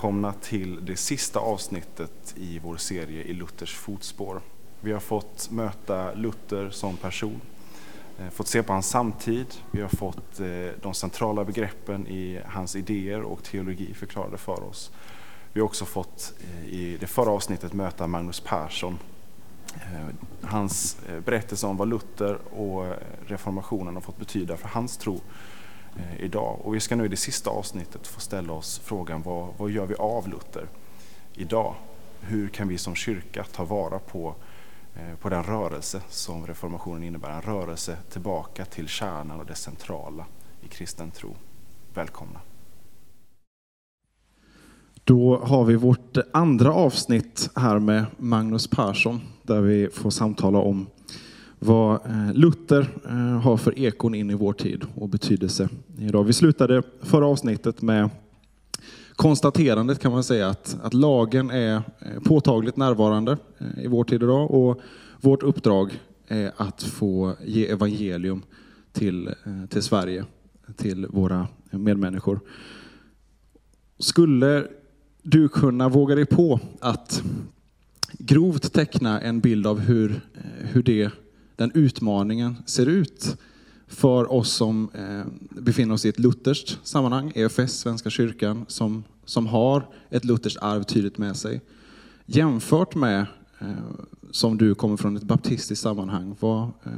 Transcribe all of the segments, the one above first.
Välkomna till det sista avsnittet i vår serie i Luthers fotspår. Vi har fått möta Luther som person, eh, fått se på hans samtid, vi har fått eh, de centrala begreppen i hans idéer och teologi förklarade för oss. Vi har också fått eh, i det förra avsnittet möta Magnus Persson. Hans berättelse om vad Luther och reformationen har fått betyda för hans tro Eh, idag. Och vi ska nu i det sista avsnittet få ställa oss frågan vad, vad gör vi av Luther idag? Hur kan vi som kyrka ta vara på, eh, på den rörelse som reformationen innebär? En rörelse tillbaka till kärnan och det centrala i kristen tro. Välkomna! Då har vi vårt andra avsnitt här med Magnus Persson där vi får samtala om vad eh, Luther eh, har för ekon in i vår tid och betydelse idag. Vi slutade förra avsnittet med konstaterandet kan man säga att, att lagen är eh, påtagligt närvarande i vår tid idag och vårt uppdrag är att få ge evangelium till, till Sverige, till våra medmänniskor. Skulle du kunna våga dig på att grovt teckna en bild av hur, hur det den utmaningen ser ut för oss som eh, befinner oss i ett lutherskt sammanhang, EFS, Svenska kyrkan, som, som har ett lutherskt arv tydligt med sig. Jämfört med, eh, som du kommer från ett baptistiskt sammanhang, vad, eh,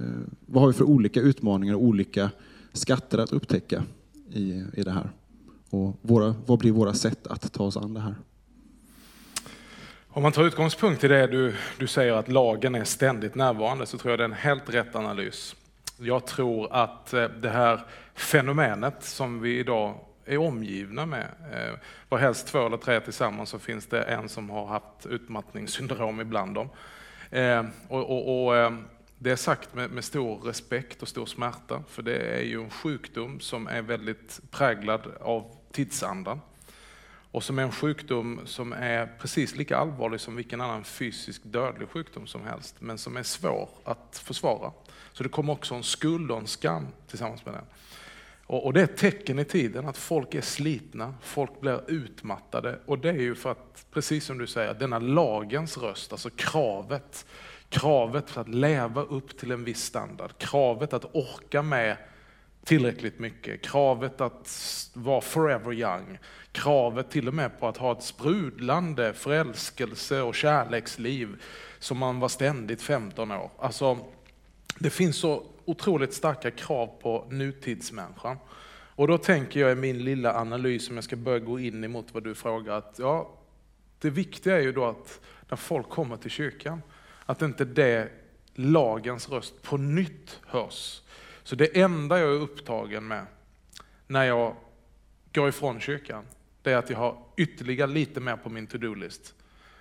vad har vi för olika utmaningar och olika skatter att upptäcka i, i det här? Och våra, vad blir våra sätt att ta oss an det här? Om man tar utgångspunkt i det du, du säger att lagen är ständigt närvarande så tror jag det är en helt rätt analys. Jag tror att eh, det här fenomenet som vi idag är omgivna med, eh, var helst två eller tre tillsammans så finns det en som har haft utmattningssyndrom ibland dem. Eh, och, och, och eh, det är sagt med, med, stor respekt och stor smärta, för det är ju en sjukdom som är väldigt präglad av tidsandan och som är en sjukdom som är precis lika allvarlig som vilken annan fysisk dödlig sjukdom som helst, men som är svår att försvara. Så det kommer också en skuld och en skam tillsammans med den. Och, det är ett tecken i tiden att folk är slitna, folk blir utmattade och det är ju för att, precis som du säger, denna lagens röst, alltså kravet, kravet för att leva upp till en viss standard, kravet att orka med tillräckligt mycket, kravet att vara forever young, kravet till och med på att ha ett sprudlande förälskelse och kärleksliv som man var ständigt 15 år. Alltså, det finns så otroligt starka krav på nutidsmänniskan. Och då tänker jag i min lilla analys, om jag ska börja gå in emot vad du frågar, att ja, det viktiga är ju då att när folk kommer till kyrkan, att inte det lagens röst på nytt hörs. Så det enda jag är upptagen med när jag går ifrån kyrkan, det är att jag har ytterligare lite mer på min to-do-list.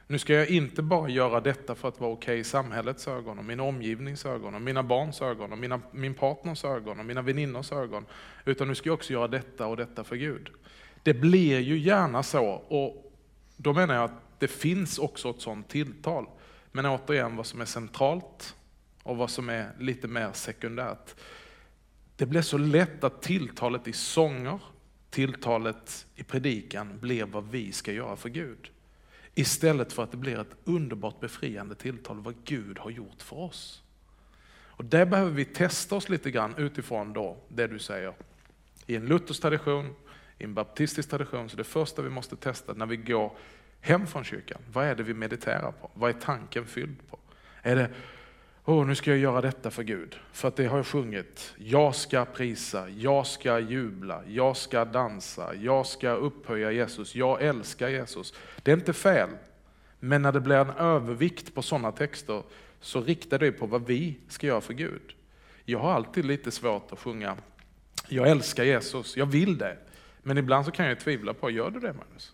Nu ska jag inte bara göra detta för att vara okej okay i samhällets ögon, och min omgivnings ögon, och mina barns ögon, och mina, min partners ögon, och mina väninnors ögon. Utan nu ska jag också göra detta och detta för Gud. Det blir ju gärna så, och då menar jag att det finns också ett sådant tilltal. Men återigen, vad som är centralt och vad som är lite mer sekundärt. Det blir så lätt att tilltalet i sånger, tilltalet i predikan blir vad vi ska göra för Gud. Istället för att det blir ett underbart befriande tilltal vad Gud har gjort för oss. Och där behöver vi testa oss lite grann utifrån då det du säger. I en luthersk tradition, i en baptistisk tradition, så det första vi måste testa när vi går hem från kyrkan, vad är det vi mediterar på? Vad är tanken fylld på? Är det oh, nu ska jag göra detta för Gud. För att det har jag sjungit. Jag ska prisa, jag ska jubla, jag ska dansa, jag ska upphöja Jesus, jag älskar Jesus. Det är inte fel. Men när det blir en övervikt på sådana texter så riktar det på vad vi ska göra för Gud. Jag har alltid lite svårt att sjunga jag älskar Jesus, jag vill det. Men ibland så kan jag tvivla på, gör du det Magnus?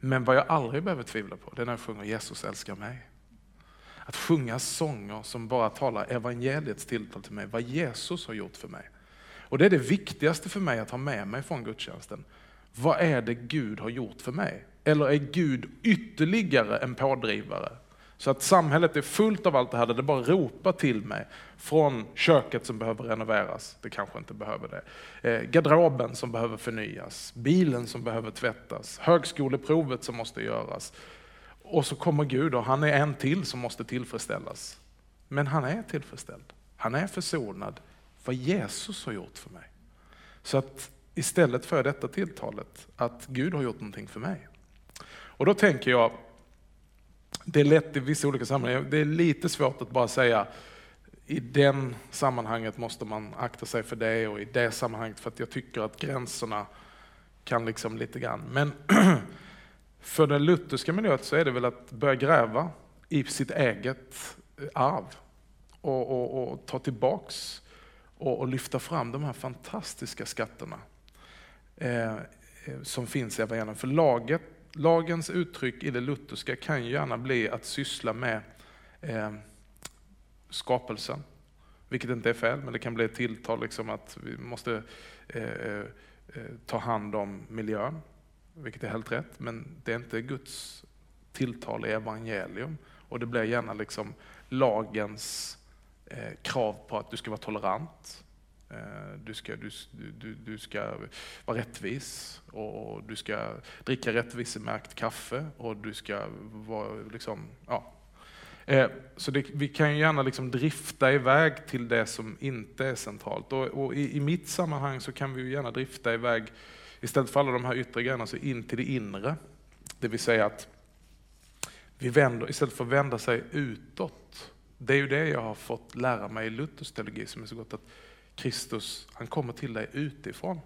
Men vad jag aldrig behöver tvivla på, det är när jag sjunger Jesus älskar mig. Att sjunga sånger som bara talar evangeliets tilltal till mig, vad Jesus har gjort för mig. Och det är det viktigaste för mig att ha med mig från gudstjänsten. Vad är det Gud har gjort för mig? Eller är Gud ytterligare en pådrivare så att samhället är fullt av allt det här där det bara ropar till mig. Från köket som behöver renoveras, det kanske inte behöver det. Eh, garderoben som behöver förnyas, bilen som behöver tvättas, högskoleprovet som måste göras. Och så kommer Gud och han är en till som måste tillfredsställas. Men han är tillfredsställd. Han är försonad. Vad Jesus har gjort för mig. Så att istället för detta tilltalet, att Gud har gjort någonting för mig. Och då tänker jag, det är lätt i vissa olika sammanhang, det är lite svårt att bara säga i den sammanhanget måste man akta sig för det och i det sammanhanget för att jag tycker att gränserna kan liksom lite grann. Men för den lutherska miljön så är det väl att börja gräva i sitt eget eh, arv och, och, och ta tillbaks och, och, lyfta fram de här fantastiska skatterna eh, eh som finns i evangelierna. För laget lagens uttryck i det lutherska kan ju gärna bli att syssla med eh, skapelsen. Vilket inte är fel, men det kan bli ett tilltal liksom att vi måste eh, eh, eh ta hand om miljön. Vilket är helt rätt, men det är inte Guds tilltal i evangelium. Och det blir gärna liksom lagens eh, krav på att du ska vara tolerant. Eh, du ska, du, du, du ska vara rättvis och du ska dricka rättvisemärkt kaffe och du ska vara liksom, ja. Eh, så det, vi kan ju gärna liksom drifta iväg till det som inte är centralt. Och, och i, i, mitt sammanhang så kan vi ju gärna drifta iväg, istället för alla de här yttre grejerna, så in till det inre. Det vill säga att vi vänder, istället för att vända sig utåt, det är ju det jag har fått lära mig i Luthers teologi som är så gott, att Kristus, han kommer till dig utifrån.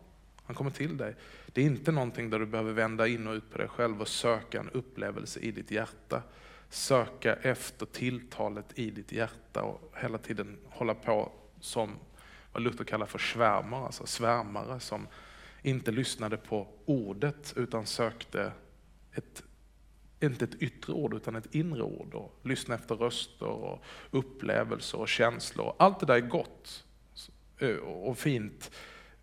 Han kommer till dig. Det är inte någonting där du behöver vända in och ut på dig själv och söka en upplevelse i ditt hjärta. Söka efter tilltalet i ditt hjärta och hela tiden hålla på som vad Luther kallar för svärmare, alltså svärmare som inte lyssnade på ordet utan sökte ett, inte ett yttre ord utan ett inre ord. Och lyssna efter röster och upplevelser och känslor. Allt det där är gott. Och fint,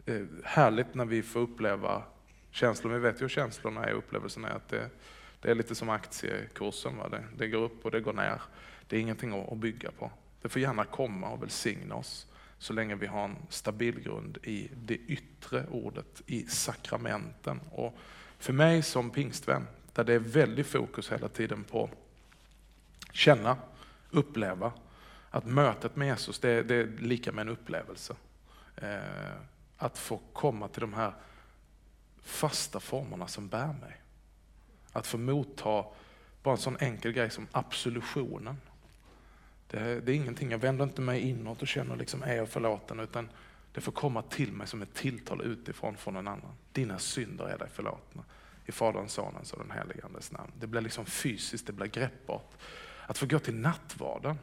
eh, härligt när vi får uppleva känslor. Vi vet ju hur känslorna är, upplevelserna är att det, det är lite som aktiekursen. Va? Det, det, går upp och det går ner. Det är ingenting att, bygga på. Det får gärna komma och välsigna oss så länge vi har en stabil grund i det yttre ordet, i sakramenten. Och för mig som pingstvän, där det är väldigt fokus hela tiden på känna, uppleva, att mötet med Jesus, det, det är lika med en upplevelse. Eh, att få komma till de här fasta formerna som bär mig. Att få motta bara en sån enkel grej som absolutionen. Det, det är ingenting, jag vänder inte mig inåt och känner liksom, är jag förlåten? Utan det får komma till mig som ett tilltal utifrån från en annan. Dina synder är dig förlåtna. I Faderns, Sonens och den helige Andes namn. Det blir liksom fysiskt, det blir greppbart. Att få gå till nattvarden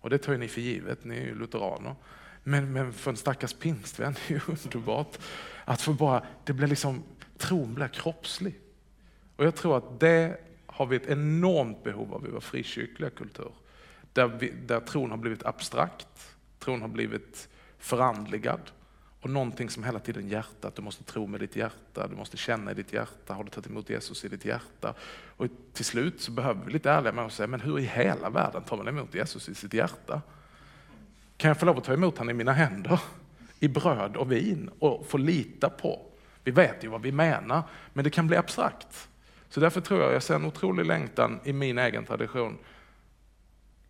och det tar ju ni för givet, ni är ju lutheraner. Men, men för en stackars pingstvän det är ju underbart att få bara, det blir liksom, tron blir kroppslig. Och jag tror att det har vi ett enormt behov av i vår frikyrkliga kultur. Där, vi, där tron har blivit abstrakt, tron har blivit förandligad. Och någonting som hela tiden hjärtat, du måste tro med ditt hjärta, du måste känna i ditt hjärta, har du tagit emot Jesus i ditt hjärta? Och till slut så behöver vi lite ärliga med oss säga, men hur i hela världen tar man emot Jesus i sitt hjärta? Kan jag få lov att ta emot honom i mina händer? I bröd och vin och få lita på? Vi vet ju vad vi menar, men det kan bli abstrakt. Så därför tror jag, jag ser en otrolig längtan i min egen tradition.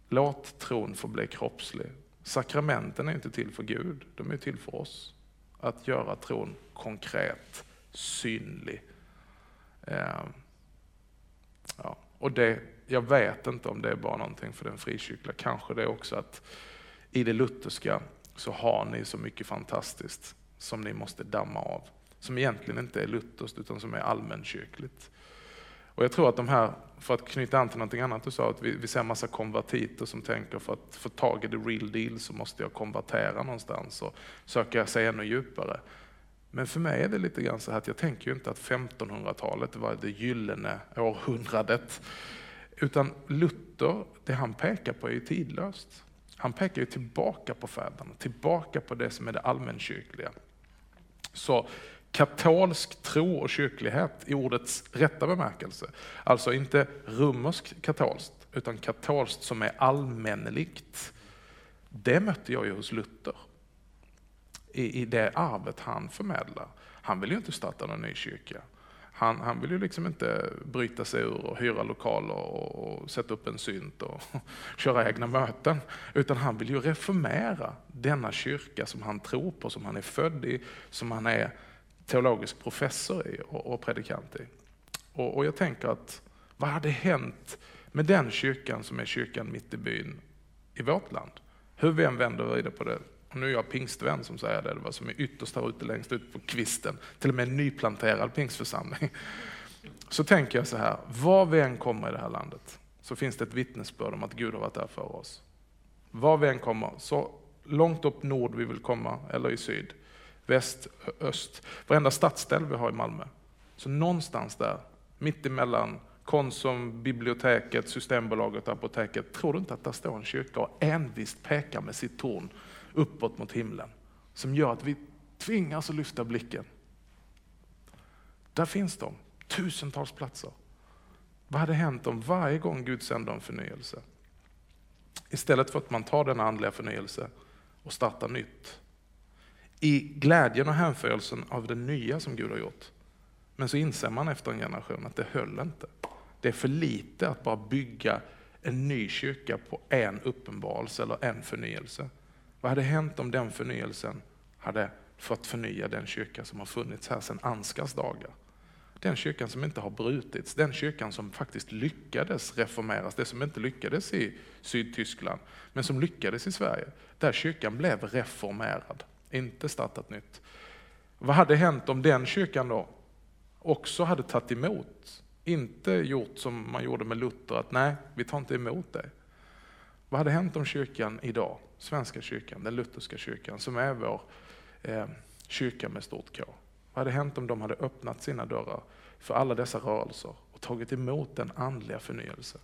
Låt tron få bli kroppslig. Sakramenten är inte till för Gud, de är till för oss att göra tron konkret, synlig. Eh, ja. Och det, jag vet inte om det är bara någonting för den frikyrkliga, kanske det är också att i det lutherska så har ni så mycket fantastiskt som ni måste damma av. Som egentligen inte är lutherskt utan som är allmänkyrkligt. Och jag tror att de här, för att knyta an till någonting annat du sa, att vi, vi ser en massa konvertiter som tänker för att få tag i the real deal så måste jag konvertera någonstans och söka sig ännu djupare. Men för mig är det lite grann så här att jag tänker ju inte att 1500-talet var det gyllene århundradet. Utan Luther, det han pekar på är ju tidlöst. Han pekar ju tillbaka på fäderna, tillbaka på det som är det allmänkyrkliga. Så katolsk tro och kyrklighet i ordets rätta bemärkelse, alltså inte romersk katolskt, utan katolskt som är allmänneligt. Det mötte jag ju hos Luther i, i det arvet han förmedlar. Han vill ju inte starta någon ny kyrka. Han, han vill ju liksom inte bryta sig ur och hyra lokaler och, och sätta upp en synt och köra egna möten. Utan han vill ju reformera denna kyrka som han tror på, som han är född i, som han är teologisk professor i och, och predikant i. Och, och jag tänker att vad hade hänt med den kyrkan som är kyrkan mitt i byn i vårt land? Hur vi än vänder och vrider på det och nu är jag pingstvän som säger det, det var som är ytterst här ute längst ut på kvisten, till och med en nyplanterad pingstförsamling. Så tänker jag så här, var vi än kommer i det här landet så finns det ett vittnesbörd om att Gud har varit där för oss. Var vi än kommer, så långt upp nord vi vill komma, eller i syd, väst, öst, varenda stadsdel vi har i Malmö. Så någonstans där, mitt emellan Konsum, biblioteket, Systembolaget, apoteket. Tror du inte att där står en kyrka och envist pekar med sitt torn uppåt mot himlen som gör att vi tvingas att lyfta blicken. Där finns de, tusentals platser. Vad hade hänt om varje gång Gud sände en förnyelse? Istället för att man tar denna andliga förnyelse och startar nytt. I glädjen och hänförelsen av det nya som Gud har gjort. Men så inser man efter en generation att det höll inte. Det är för lite att bara bygga en ny kyrka på en uppenbarelse eller en förnyelse. Vad hade hänt om den förnyelsen hade fått förnya den kyrka som har funnits här sedan Anskas dagar? Den kyrkan som inte har brutits, den kyrkan som faktiskt lyckades reformeras, det som inte lyckades i Sydtyskland, men som lyckades i Sverige. Där kyrkan blev reformerad, inte startat nytt. Vad hade hänt om den kyrkan då också hade tagit emot, inte gjort som man gjorde med Luther, att nej, vi tar inte emot dig. Vad hade hänt om kyrkan idag Svenska kyrkan, den lutherska kyrkan, som är vår eh, kyrka med stort K. Vad hade hänt om de hade öppnat sina dörrar för alla dessa rörelser och tagit emot den andliga förnyelsen?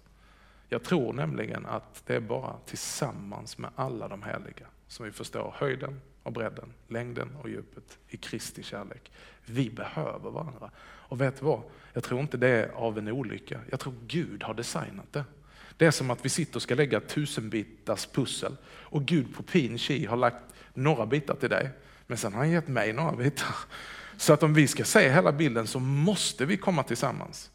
Jag tror nämligen att det är bara tillsammans med alla de heliga som vi förstår höjden och bredden, längden och djupet i Kristi kärlek. Vi behöver varandra. Och vet du vad? Jag tror inte det är av en olycka. Jag tror Gud har designat det. Det är som att vi sitter och ska lägga tusenbitars pussel och Gud på pin chi har lagt några bitar till dig, men sen har han gett mig några bitar. Så att om vi ska se hela bilden så måste vi komma tillsammans.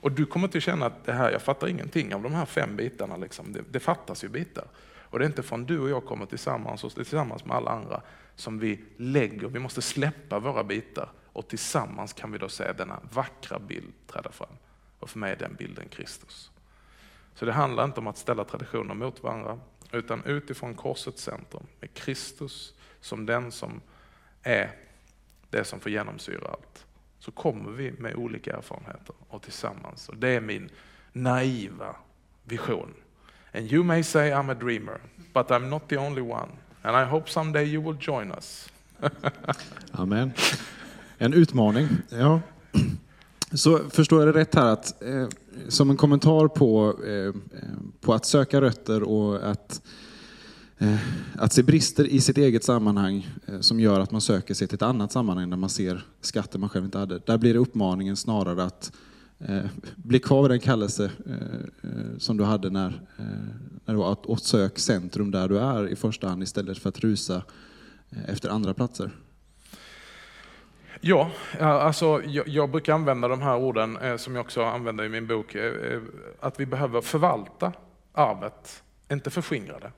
Och du kommer att känna att det här, jag fattar ingenting av de här fem bitarna. Liksom. Det, det fattas ju bitar. Och det är inte från du och jag kommer tillsammans och tillsammans med alla andra som vi lägger, vi måste släppa våra bitar och tillsammans kan vi då se denna vackra bild träda fram. Och för mig är den bilden Kristus. Så det handlar inte om att ställa traditioner mot varandra, utan utifrån korsets centrum, med Kristus som den som är det som får genomsyra allt, så kommer vi med olika erfarenheter och tillsammans. Och det är min naiva vision. And you may say I'm a dreamer, but I'm not the only one. And I hope someday you will join us. Amen. En utmaning. Ja. Så förstår jag det rätt här att eh, som en kommentar på, eh, eh, på att söka rötter och att, eh, att se brister i sitt eget sammanhang eh, som gör att man söker sig till ett annat sammanhang där man ser skatter man själv inte hade. Där blir det uppmaningen snarare att eh, bli kvar vid den kallelse eh, som du hade när, eh, när du var att, att sök centrum där du är i första hand istället för att rusa eh, efter andra platser. Ja, alltså, jag, jag, brukar använda de här orden eh, som jag också använder i min bok, att vi behöver förvalta arvet, inte förskingra det.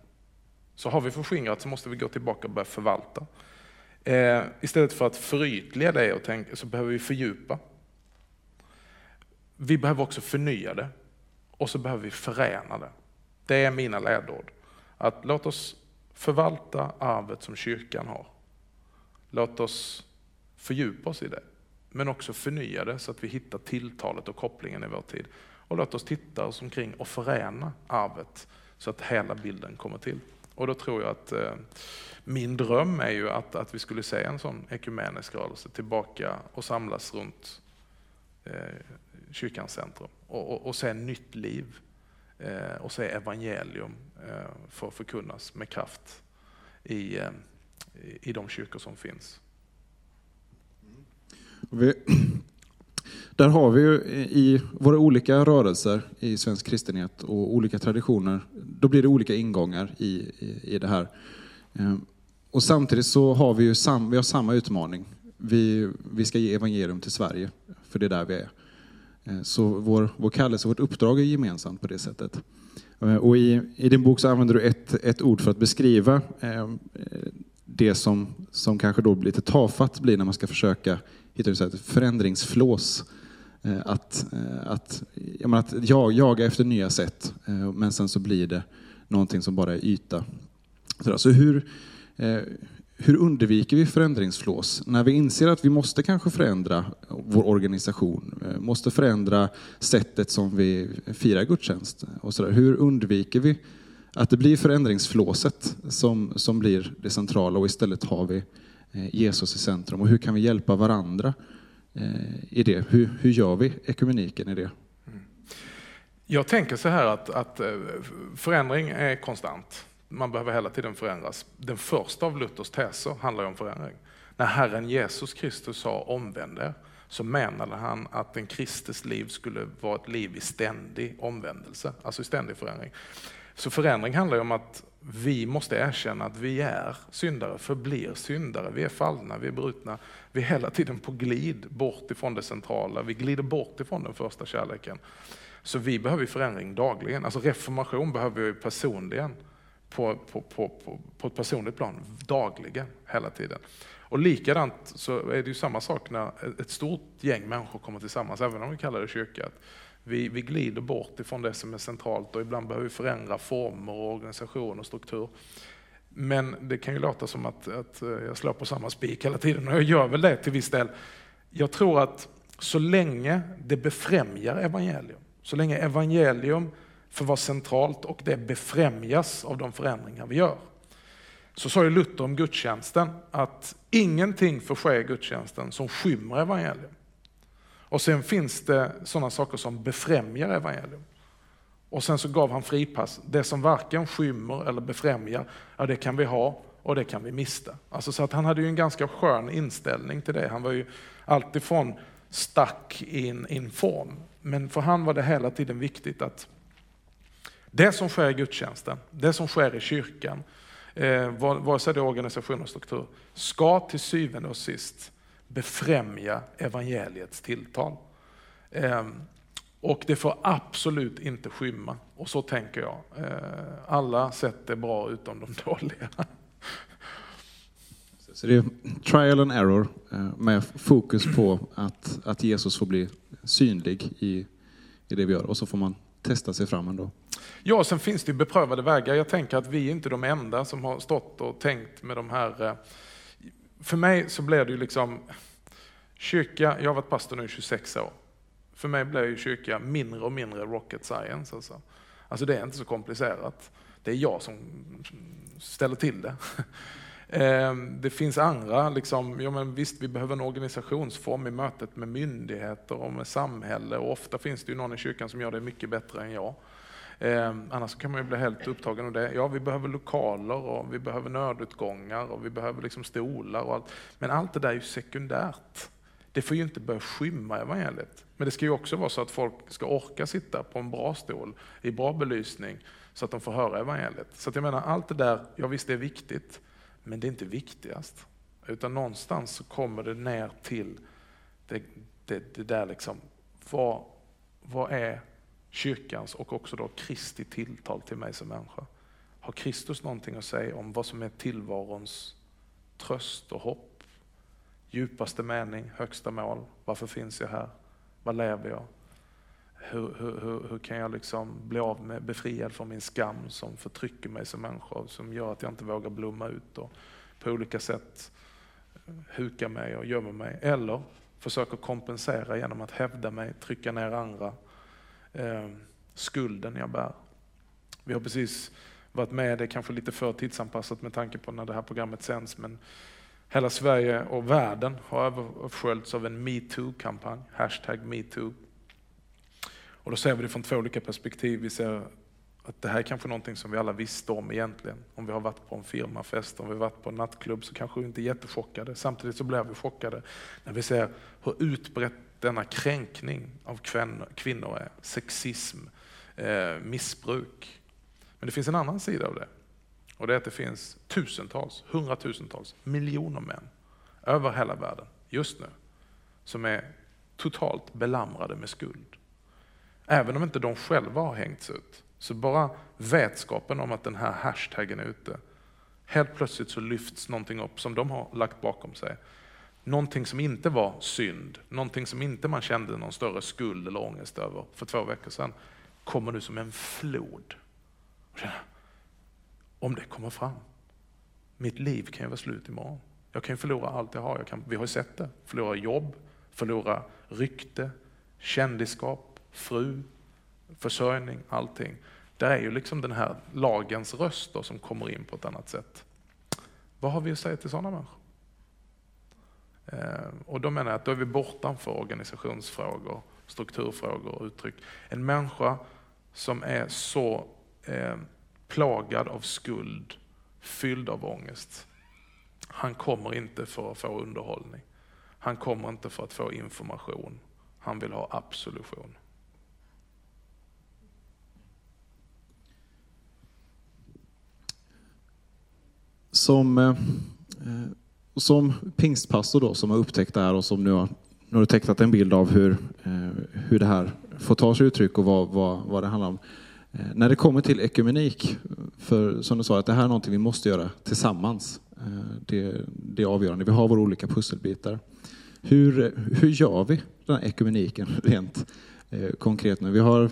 Så har vi förskingrat så måste vi gå tillbaka och börja förvalta. Istället för att förytliga det och tänka, så behöver vi fördjupa. Vi behöver också förnya det och så behöver vi förena det. Det är mina ledord. Att låt oss förvalta arvet som kyrkan har. Låt oss fördjupa oss i det. men också förnya det så att vi hittar tilltalet och kopplingen i vår tid. Och låt oss titta oss omkring och förena arvet så att hela bilden kommer till. Och då tror jag att eh, min dröm är ju att, att vi skulle se en sån ekumenisk rörelse tillbaka och samlas runt eh, kyrkans centrum och, och, och se nytt liv eh, och se evangelium eh, få förkunnas med kraft i, eh, i de kyrkor som finns. Vi, där har vi ju i våra olika rörelser i svensk kristenhet och olika traditioner, då blir det olika ingångar i, i, i det här. Eh, och samtidigt så har vi ju sam, vi har samma utmaning. Vi, vi ska ge evangelium till Sverige, för det är där vi är. Eh, så vår, vår kallelse, vårt uppdrag är gemensamt på det sättet. Eh, och i, i din bok så använder du ett, ett ord för att beskriva eh, det som, som kanske då lite tafatt blir när man ska försöka hitta ett förändringsflås. Att, att, jag menar, att jag, jaga efter nya sätt, men sen så blir det någonting som bara är yta. Så hur, hur undviker vi förändringsflås? När vi inser att vi måste kanske förändra vår organisation, eh, måste förändra sättet som vi firar gudstjänst. Och så där. Hur undviker vi att det blir förändringsflåset som, som blir det centrala och istället har vi eh, Jesus i centrum? Och hur kan vi hjälpa varandra eh, i det? Hur, hur gör vi ekumeniken i det? Mm. Jag tänker så här att, att förändring är konstant man behöver hela tiden förändras. Den första av Luthers teser handlar om förändring. När Herren Jesus Kristus sa omvänd er, så menade han att en kristes liv skulle vara ett liv i ständig omvändelse, alltså i ständig förändring. Så förändring handlar ju om att vi måste erkänna att vi är syndare, förblir syndare, vi är fallna, vi är brutna. Vi är hela tiden på glid bort ifrån det centrala, vi glider bort ifrån den första kärleken. Så vi behöver förändring dagligen, alltså reformation behöver vi personligen på, på, på, på, ett personligt plan dagligen, hela tiden. Och likadant så är det ju samma sak när ett stort gäng människor kommer tillsammans, även om vi kallar det kyrka. Vi, vi glider bort ifrån det som är centralt och ibland behöver vi förändra former, och organisation och struktur. Men det kan ju låta som att, att eh, jag slår på samma spik hela tiden och jag gör väl det till viss del. Jag tror att så länge det befrämjar evangelium, så länge evangelium för vad centralt och det befrämjas av de förändringar vi gör. Så sa ju Luther om gudstjänsten att ingenting får ske i gudstjänsten som skymmer evangelium. Och sen finns det sådana saker som befrämjar evangelium. Och sen så gav han fripass. Det som varken skymmer eller befrämjar, ja det kan vi ha och det kan vi mista. Alltså så att han hade ju en ganska skön inställning till det. Han var ju alltifrån stack in, in form. Men för han var det hela tiden viktigt att det som sker i gudstjänsten, det som sker i kyrkan, eh, vare sig det är organisation och struktur, ska till syvende och sist befrämja evangeliets tilltal. Eh, och det får absolut inte skymma. Och så tänker jag. Eh, alla sätt är bra utom de dåliga. Så det är trial and error eh, med fokus på att, att Jesus får bli synlig i, i det vi gör. Och så får man testa sig fram ändå. Ja, sen finns det beprövade vägar. Jag tänker att vi är inte de enda som har stått och tänkt med de här... Eh, för mig så blev det ju liksom... Kyrka, jag har varit pastor nu i 26 år. För mig blev ju kyrka mindre och mindre rocket science. Alltså. alltså det är inte så komplicerat. Det är jag som ställer till det. Ehm, det finns andra, liksom, ja men visst vi behöver en organisationsform i mötet med myndigheter och med samhälle och ofta finns det ju någon i kyrkan som gör det mycket bättre än jag. Eh, annars kan man ju bli helt upptagen av det. Ja, vi behöver lokaler och vi behöver nödutgångar och vi behöver liksom stolar och allt. Men allt det där är ju sekundärt. Det får ju inte börja skymma evangeliet. Men det ska ju också vara så att folk ska orka sitta på en bra stol i bra belysning så att de får höra evangeliet. Så att jag menar, allt det där, ja visst det är viktigt, men det är inte viktigast. Utan någonstans så kommer det ner till det, det, det där liksom, vad, vad är kyrkans och också då Kristi tilltal till mig som människa. Har Kristus någonting att säga om vad som är tillvarons tröst och hopp? Djupaste mening, högsta mål. Varför finns jag här? Vad lever jag? Hur, hur, hur, hur, kan jag liksom bli av med, befriad från min skam som förtrycker mig som människa, och som gör att jag inte vågar blomma ut och på olika sätt eh, huka mig och gömma mig? Eller försöker kompensera genom att hävda mig, trycka ner andra. Eh, skulden jag bär. Vi har precis varit med, det är kanske lite för tidsanpassat med tanke på när det här programmet sänds, men hela Sverige och världen har översköljts av en metoo-kampanj, hashtag metoo. Och då ser vi det från två olika perspektiv. Vi ser att det här är kanske någonting som vi alla visste om egentligen. Om vi har varit på en firmafest, om vi har varit på en nattklubb så kanske vi inte är jättechockade. Samtidigt så blir vi chockade när vi ser hur utbrett denna kränkning av kvinnor är. Sexism, eh, missbruk. Men det finns en annan sida av det. Och det är att det finns tusentals, hundratusentals, miljoner män över hela världen just nu som är totalt belamrade med skuld. Även om inte de själva har hängts ut så bara vetskapen om att den här hashtaggen är ute, helt plötsligt så lyfts någonting upp som de har lagt bakom sig. Någonting som inte var synd, någonting som inte man kände någon större skuld eller ångest över för två veckor sedan, kommer nu som en flod. Om det kommer fram. Mitt liv kan ju vara slut imorgon. Jag kan ju förlora allt jag har. Jag kan, vi har ju sett det. Förlora jobb, förlora rykte, kändisskap, fru, försörjning, allting. Det är ju liksom den här lagens röst som kommer in på ett annat sätt. Vad har vi att säga till sådana människor? Eh, och då menar jag att då är vi bortanför organisationsfrågor, strukturfrågor och uttryck. En människa som är så eh, plagad av skuld, fylld av ångest, han kommer inte för att få underhållning. Han kommer inte för att få information. Han vill ha absolution. Som, eh, eh, som pingstpastor då, som har upptäckt det här och som nu har, nu har tecknat en bild av hur, eh, hur det här får ta sig uttryck och vad, vad, vad det handlar om. Eh, när det kommer till ekumenik, för som du sa, att det här är någonting vi måste göra tillsammans. Eh, det, det är avgörande. Vi har våra olika pusselbitar. Hur, hur gör vi den här ekumeniken rent eh, konkret nu? Vi har,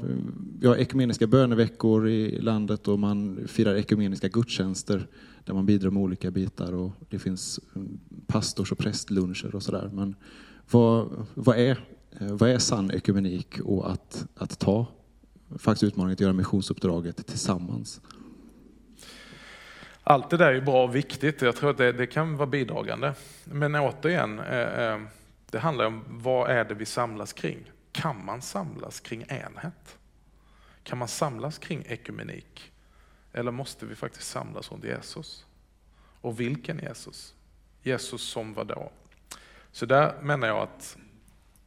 vi har ekumeniska böneveckor i landet och man firar ekumeniska gudstjänster där man bidrar med olika bitar och det finns mm, pastors och prästluncher och sådär. Men vad, vad, är, eh, vad är sann ekumenik och att, att ta faktiskt utmaningen att göra missionsuppdraget tillsammans? Allt det där är bra och viktigt. Jag tror att det, det kan vara bidragande. Men återigen, eh, eh, det handlar om vad är det vi samlas kring? Kan man samlas kring enhet? Kan man samlas kring ekumenik? Eller måste vi faktiskt samlas runt Jesus? Och vilken Jesus? Jesus som vad då? Så där menar jag att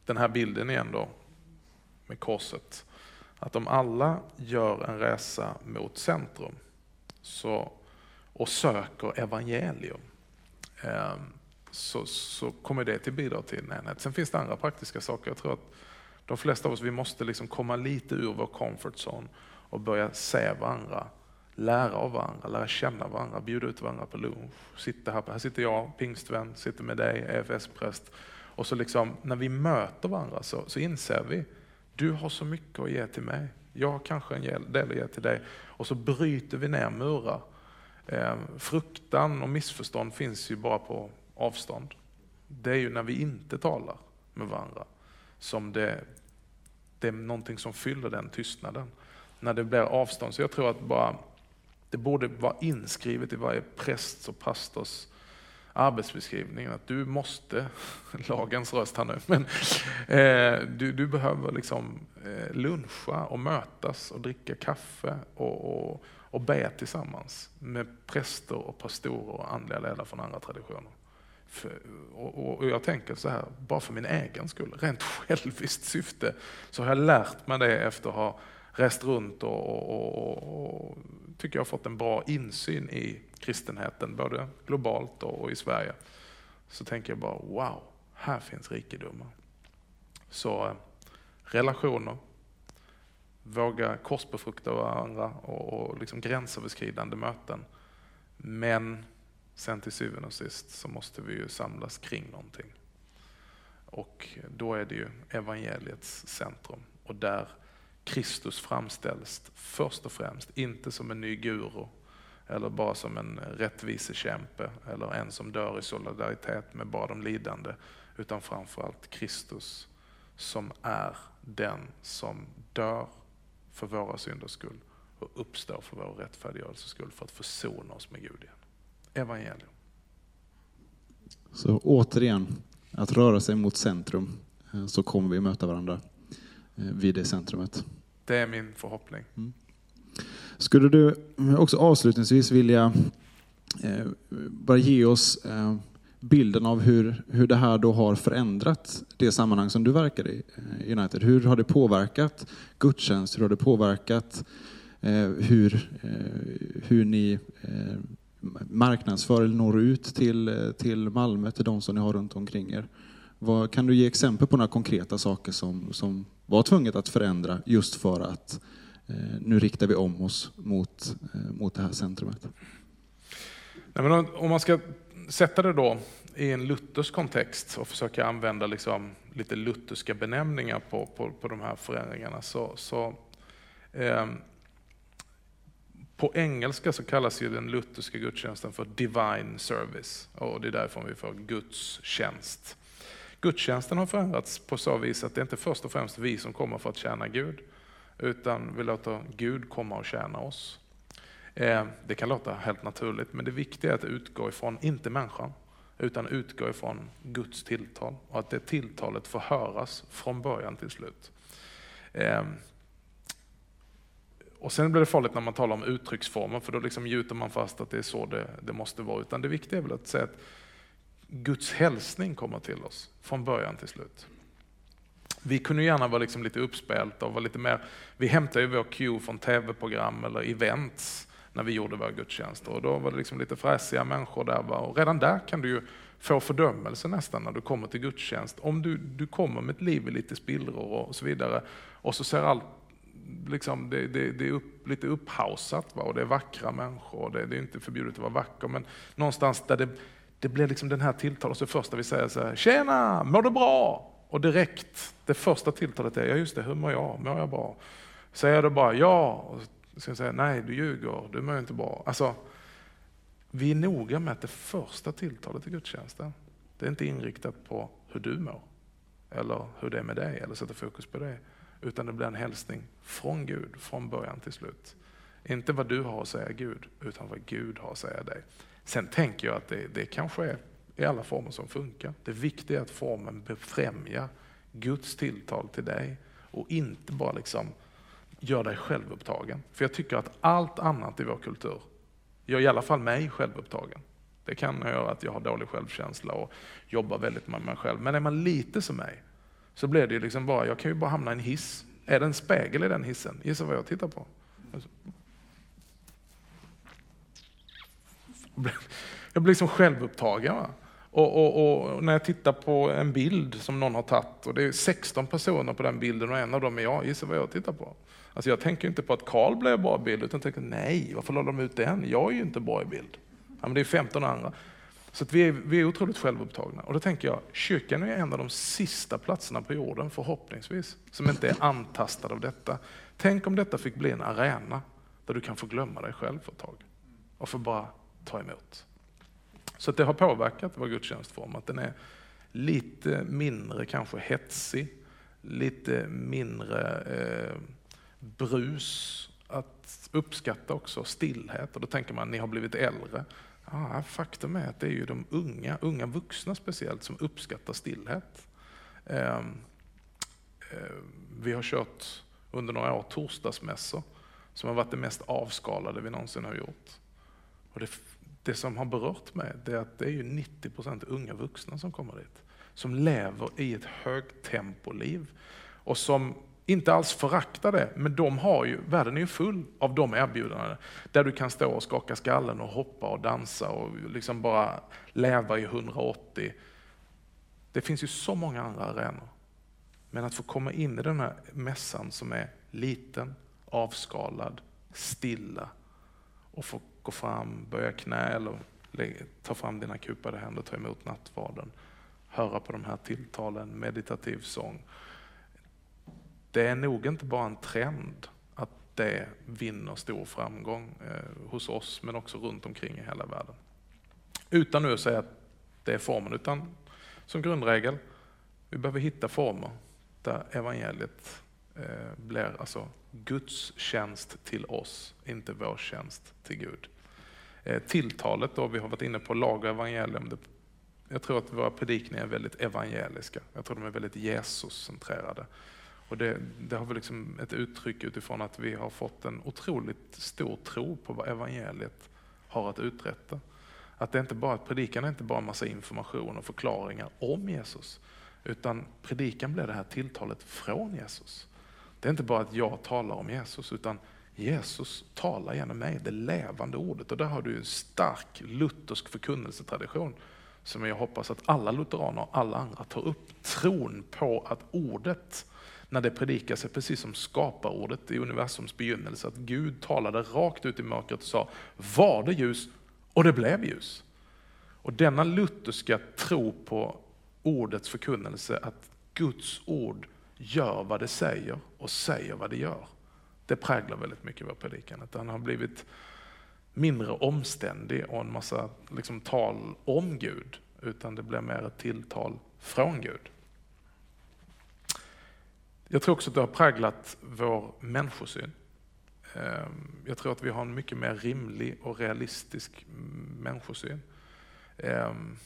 den här bilden igen då, med korset, att om alla gör en resa mot centrum så, och söker evangelium, eh, så, så kommer det till bidra till en enhet. Sen finns det andra praktiska saker. Jag tror att de flesta av oss vi måste liksom komma lite ur vår comfort zone och börja se varandra lära av varandra, lära känna varandra, bjuda ut varandra på lunch. Sitta här, här sitter jag, pingstvän, sitter med dig, EFS-präst. Och så liksom, när vi möter varandra så, så inser vi, du har så mycket att ge till mig. Jag har kanske en del att ge till dig. Och så bryter vi ner murar. Eh, fruktan och missförstånd finns ju bara på avstånd. Det är ju när vi inte talar med varandra som det, det är någonting som fyller den tystnaden. När det blir avstånd. Så jag tror att bara det borde vara inskrivet i varje prästs och pastors arbetsbeskrivning att du måste, lagens röst här nu, men eh, du, du behöver liksom eh, luncha och mötas och dricka kaffe och, och, och be tillsammans med präster och pastorer och andliga ledare från andra traditioner. För, och, och, jag tänker så här, bara för min egen skull, rent själviskt syfte, så har jag lärt mig det efter att ha rest runt och, och, och tycker jag har fått en bra insyn i kristenheten, både globalt och i Sverige. Så tänker jag bara, wow, här finns rikedomar. Så eh, relationer, våga korsbefrukta varandra och, och liksom gränsöverskridande möten. Men sen till syvende och sist så måste vi ju samlas kring någonting. Och då är det ju evangeliets centrum. Och där Kristus framställs först och främst, inte som en ny guru eller bara som en rättvisekämpe eller en som dör i solidaritet med bara de lidande, utan framförallt Kristus som är den som dör för våra synders skull och uppstår för vår rättfärdiggörelses skull för att försona oss med Gud igen. Evangelium. Så återigen, att röra sig mot centrum, eh, så kommer vi möta varandra vid det centrumet. Det är min förhoppning. Mm. Skulle du också avslutningsvis vilja eh, bara ge oss bilden av hur, hur det här då har förändrat det sammanhang som du verkar i, United? Hur har det påverkat gudstjänst? Hur har det påverkat hur, hur ni marknadsför eller når ut till, till Malmö, till de som ni har runt omkring er. Vad, kan du ge exempel på några konkreta saker som, som var tvunget att förändra just för att eh, nu riktar vi om oss mot, eh, mot det här centrumet? Nej, men om man ska sätta det då i en luthersk kontext och försöka använda liksom lite lutherska benämningar på, på, på de här förändringarna så, så eh, på engelska så kallas ju den lutherska gudstjänsten för divine service och det är därifrån vi får Guds tjänst. Gudstjänsten har förändrats på så vis att det inte först och främst vi som kommer för att tjäna Gud, utan vi låter Gud komma och tjäna oss. Eh, det kan låta helt naturligt, men det viktiga är att utgå ifrån, inte människan, utan utgå ifrån Guds tilltal och att det tilltalet får höras från början till slut. Eh, och sen blir det farligt när man talar om uttrycksformer, för då liksom gjuter man fast att det är så det, det måste vara. Utan det viktiga är väl att säga att Guds hälsning kommer till oss från början till slut. Vi kunde gärna vara liksom lite uppspelta och vara lite mer, vi hämtade ju vår cue från tv-program eller events när vi gjorde våra gudstjänster och då var det liksom lite fräsiga människor där. Va? Och redan där kan du ju få fördömelse nästan när du kommer till gudstjänst. Om du, du kommer med ett liv i lite spillror och så vidare och så ser allt liksom, det, det, det, är upp, lite upphausat va? och det är vackra människor. Och det, det är inte förbjudet att vara vacker, men någonstans där det, det blir liksom den här tilltalet, så det första vi säger så här, tjena, mår du bra? Och direkt, det första tilltalet är, ja just det, hur mår jag? Mår jag bra? Säger jag då bara ja, och sen ska jag säga nej, du ljuger, du mår inte bra. Alltså, vi är noga med att det första tilltalet i gudstjänsten, det är inte inriktat på hur du mår, eller hur det är med dig, eller sätta fokus på det utan det blir en hälsning från Gud, från början till slut. Inte vad du har att säga Gud, utan vad Gud har att säga dig. Sen tänker jag att det, det kanske är i alla former som funkar. Det viktiga är att formen befrämjar Guds tilltal till dig och inte bara liksom gör dig självupptagen. För jag tycker att allt annat i vår kultur gör i alla fall mig självupptagen. Det kan göra att jag har dålig självkänsla och jobbar väldigt med mig själv. Men är man lite som mig, så blir det ju liksom bara, jag kan ju bara hamna i en hiss. Är det en spegel i den hissen? Gissa vad jag tittar på? Jag blir liksom självupptagen. Va? Och, och, och, när jag tittar på en bild som någon har tagit och det är 16 personer på den bilden och en av dem är jag, gissa vad jag tittar på? Alltså jag tänker inte på att Karl blev bra i bild utan tänker nej, varför la de ut den? Jag är ju inte bra i bild. Ja, men det är 15 andra. Så vi, är, vi är otroligt självupptagna. Och då tänker jag, kyrkan är en av de sista platserna på jorden, förhoppningsvis, som inte är antastad av detta. Tänk om detta fick bli en arena där du kan få glömma dig själv för ett tag och få bara ta emot. Så det har påverkat vår gudstjänstform, att den är lite mindre kanske hetsig, lite mindre eh, brus, att uppskatta också stillhet. Och då tänker man, ni har blivit äldre. Ja, faktum är att det är ju de unga, unga vuxna speciellt, som uppskattar stillhet. Eh, eh, vi har kört under några år torsdagsmässor som har varit det mest avskalade vi någonsin har gjort. Och det, det som har berört mig det är att det är ju 90% unga vuxna som kommer dit. Som lever i ett högtempoliv och som inte alls föraktar det, men de har ju, världen är ju full av de erbjudanden där du kan stå och skaka skallen och hoppa och dansa och liksom bara leva i 180. Det finns ju så många andra arenor. Men att få komma in i den här mässan som är liten, avskalad, stilla och få gå fram, böja knä eller ta fram dina kupade händer, ta emot nattvarden, höra på de här tilltalen, meditativ sång det är nog inte bara en trend att det vinner stor framgång eh, hos oss men också runt omkring i hela världen. Utan nu att säga att det är formen, utan som grundregel, vi behöver hitta former där evangeliet eh, blir alltså Guds tjänst till oss, inte vår tjänst till Gud. Eh, tilltalet då, vi har varit inne på lag och evangelium, jag tror att våra predikningar är väldigt evangeliska. Jag tror de är väldigt Jesus-centrerade. Och det, det har väl liksom ett uttryck utifrån att vi har fått en otroligt stor tro på vad evangeliet har att uträtta. Att det inte bara, predikan är inte bara en massa information och förklaringar om Jesus, utan predikan blir det här tilltalet från Jesus. Det är inte bara att jag talar om Jesus, utan Jesus talar genom mig, det levande ordet. Och där har du en stark luthersk förkunnelsetradition som jag hoppas att alla lutheraner och alla andra tar upp. Tron på att ordet, när det predikas, är precis som skaparordet i universums begynnelse. Att Gud talade rakt ut i mörkret och sa, var det ljus? Och det blev ljus. Och denna lutherska tro på ordets förkunnelse, att Guds ord gör vad det säger och säger vad det gör. Det präglar väldigt mycket vår predikan. Att den har blivit mindre omständig och en massa liksom, tal om Gud, utan det blir mer ett tilltal från Gud. Jag tror också att det har präglat vår människosyn. Ehm, jag tror att vi har en mycket mer rimlig och realistisk människosyn. Ehm,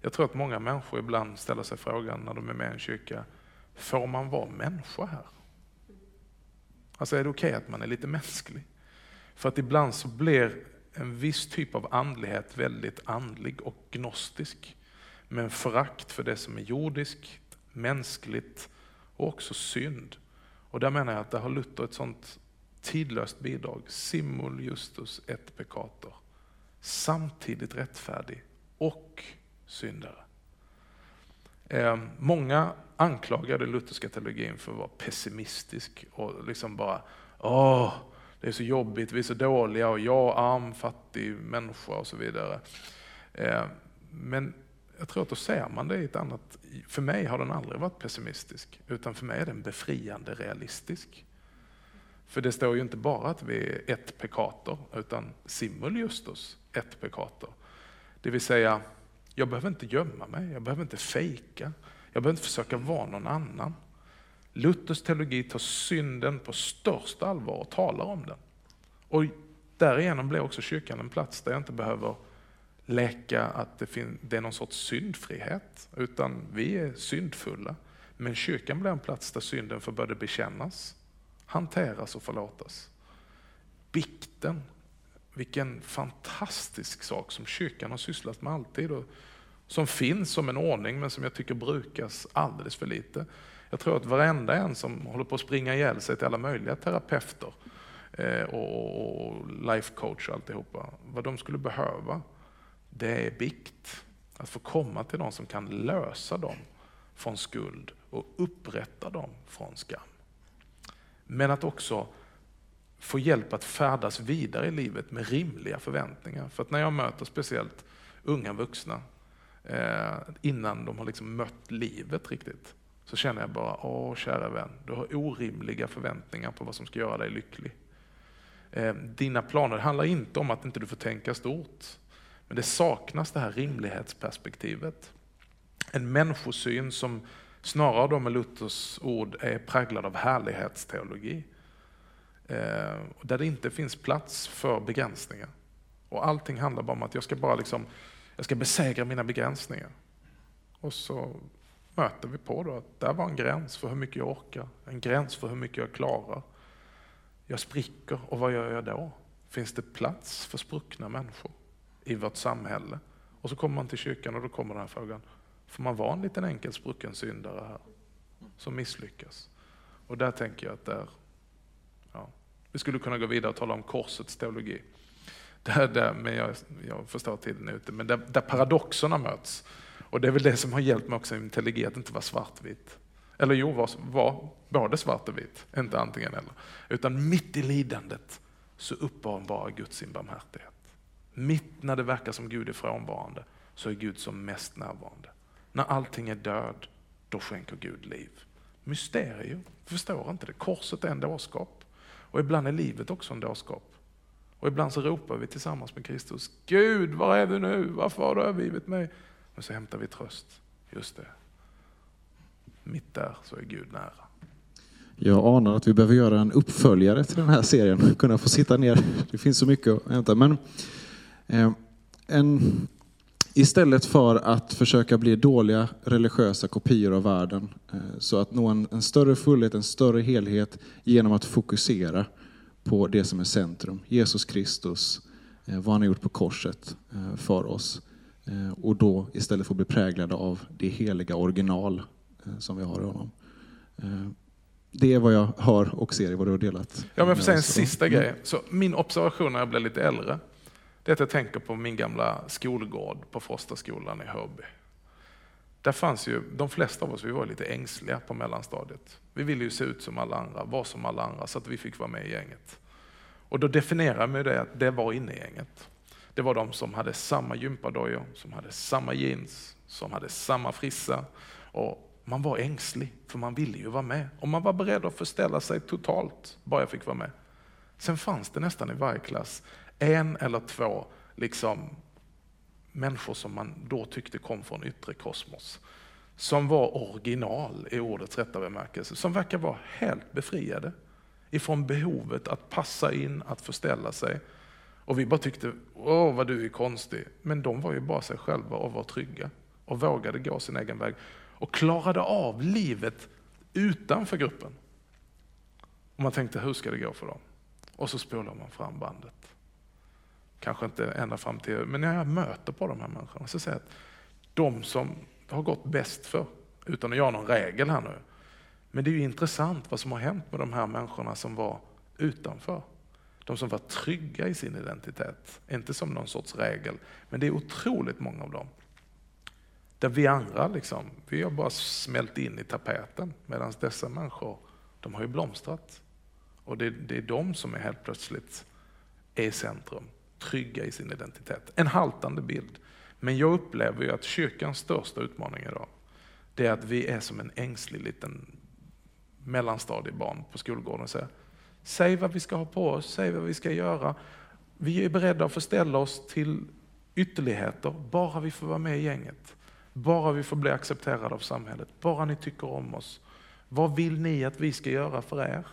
jag tror att många människor ibland ställer sig frågan när de är med i en kyrka, får man vara människa här? Alltså är det okej okay att man är lite mänsklig? För att ibland så blir en viss typ av andlighet väldigt andlig och gnostisk. Med en förakt för det som är jordiskt, mänskligt och också synd. Och där menar jag att där har Luther ett sånt tidlöst bidrag. Simul justus et peccator. Samtidigt rättfärdig och syndare. Eh, många anklagar den lutherska teologin för att vara pessimistisk och liksom bara åh, det är så jobbigt, vi är så dåliga och jag arm, fattig människa och så vidare. Eh, men jag tror att då ser man det i ett annat, för mig har den aldrig varit pessimistisk, utan för mig är den befriande realistisk. För det står ju inte bara att vi är ett pekator, utan simul justus, ett pekator. Det vill säga, jag behöver inte gömma mig, jag behöver inte fejka, jag behöver inte försöka vara någon annan. Luthers teologi tar synden på största allvar och talar om den. Och därigenom blir också kyrkan en plats där jag inte behöver leka att det, det är någon sorts syndfrihet, utan vi är syndfulla. Men kyrkan blir en plats där synden får både bekännas, hanteras och förlåtas. Bikten, vilken fantastisk sak som kyrkan har sysslat med alltid och som finns som en ordning men som jag tycker brukas alldeles för lite. Jag tror att varenda en som håller på att springa ihjäl sig till alla möjliga terapeuter eh, och life coach och alltihopa, vad de skulle behöva, det är bikt. Att få komma till någon som kan lösa dem från skuld och upprätta dem från skam. Men att också få hjälp att färdas vidare i livet med rimliga förväntningar. För att när jag möter speciellt unga vuxna, eh, innan de har liksom mött livet riktigt, så känner jag bara, åh kära vän, du har orimliga förväntningar på vad som ska göra dig lycklig. Eh, dina planer, handlar inte om att inte du får tänka stort, men det saknas det här rimlighetsperspektivet. En människosyn som snarare då med Luthers ord är präglad av härlighetsteologi. Eh, där det inte finns plats för begränsningar. Och allting handlar bara om att jag ska bara liksom, jag ska besegra mina begränsningar. Och så möter vi på då att där var en gräns för hur mycket jag orkar, en gräns för hur mycket jag klarar. Jag spricker och vad gör jag då? Finns det plats för spruckna människor i vårt samhälle? Och så kommer man till kyrkan och då kommer den här frågan, får man vara en liten enkel sprucken syndare här som misslyckas? Och där tänker jag att där, ja, vi skulle kunna gå vidare och tala om korsets teologi. Där, där, men jag, jag förstår tiden är ute, men där, där paradoxerna möts. Och det är väl det som har hjälpt mig också i min teologi, att inte vara svartvit. Eller jo, var, var både svart och vitt, inte antingen eller. Utan mitt i lidandet så uppenbarar Gud sin barmhärtighet. Mitt när det verkar som Gud är frånvarande så är Gud som mest närvarande. När allting är död, då skänker Gud liv. Mysterium, förstår inte det. Korset är en dårskap. Och ibland är livet också en dårskap. Och ibland så ropar vi tillsammans med Kristus, Gud, var är du nu? Varför har du övergivit mig? Men så hämtar vi tröst. Just det. Mitt där så är Gud nära. Jag anar att vi behöver göra en uppföljare till den här serien. Kunna få sitta ner. Det finns så mycket att hämta. Men, eh, en, istället för att försöka bli dåliga religiösa kopior av världen, eh, så att nå en, en, större fullhet, en större helhet genom att fokusera på det som är centrum. Jesus Kristus, eh, vad han har gjort på korset eh, för oss. Eh, och då istället få bli präglade av det heliga original som vi har i honom. Det är vad jag hör och ser i vad du har delat. Ja, men jag får säga en sista mm. grej. Så min observation när jag blev lite äldre, det är att jag tänker på min gamla skolgård på Frostaskolan i Hörby. Där fanns ju, de flesta av oss vi var lite ängsliga på mellanstadiet. Vi ville ju se ut som alla andra, vara som alla andra, så att vi fick vara med i gänget. Och då definierar man det att det var inne i gänget. Det var de som hade samma gympadojor, som hade samma jeans, som hade samma frissa. Och man var ängslig, för man ville ju vara med. Och man var beredd att förställa sig totalt, bara jag fick vara med. Sen fanns det nästan i varje klass en eller två liksom, människor som man då tyckte kom från yttre kosmos. Som var original i ordets rätta bemärkelse, som verkar vara helt befriade ifrån behovet att passa in, att förställa sig. Och vi bara tyckte, åh vad du är konstig. Men de var ju bara sig själva och var trygga och vågade gå sin egen väg och klarade av livet utanför gruppen. Och man tänkte, hur ska det gå för dem? Och så spolar man fram bandet. Kanske inte ända fram till, men när jag möter på de här människorna så säger jag att de som har gått bäst för, utan att göra någon regel här nu, men det är ju intressant vad som har hänt med de här människorna som var utanför. De som var trygga i sin identitet, inte som någon sorts regel, men det är otroligt många av dem där vi andra liksom, vi har bara smält in i tapeten medan dessa människor, de har ju blomstrat. Och det, det är de som är helt plötsligt är i centrum, trygga i sin identitet. En haltande bild. Men jag upplever ju att kyrkans största utmaning idag, det är att vi är som en ängslig liten mellanstadiebarn på skolgården. Säger, säg vad vi ska ha på oss, säg vad vi ska göra. Vi är beredda att förställa oss till ytterligheter, bara vi får vara med i gänget. Bara vi får bli accepterade av samhället, bara ni tycker om oss. Vad vill ni att vi ska göra för er?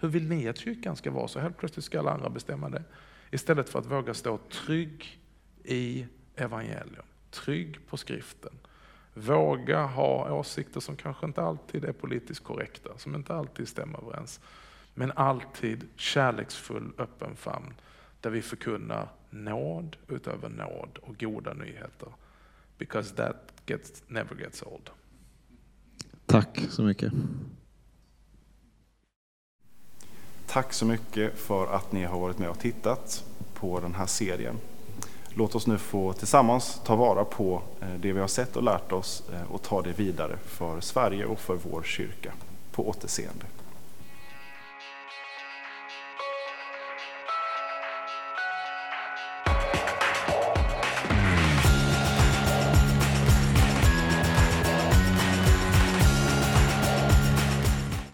Hur vill ni att kyrkan ska vara? Så helt plötsligt ska alla andra bestämma det. Istället för att våga stå trygg i evangelium, trygg på skriften. Våga ha åsikter som kanske inte alltid är politiskt korrekta, som inte alltid stämmer överens. Men alltid kärleksfull, öppen famn, där vi förkunnar nåd utöver nåd och goda nyheter. Because that gets, never gets old. Tack så mycket. Tack så mycket för att ni har varit med och tittat på den här serien. Låt oss nu få tillsammans ta vara på eh, det vi har sett och lärt oss eh, och ta det vidare för Sverige och för vår kyrka. På återseende.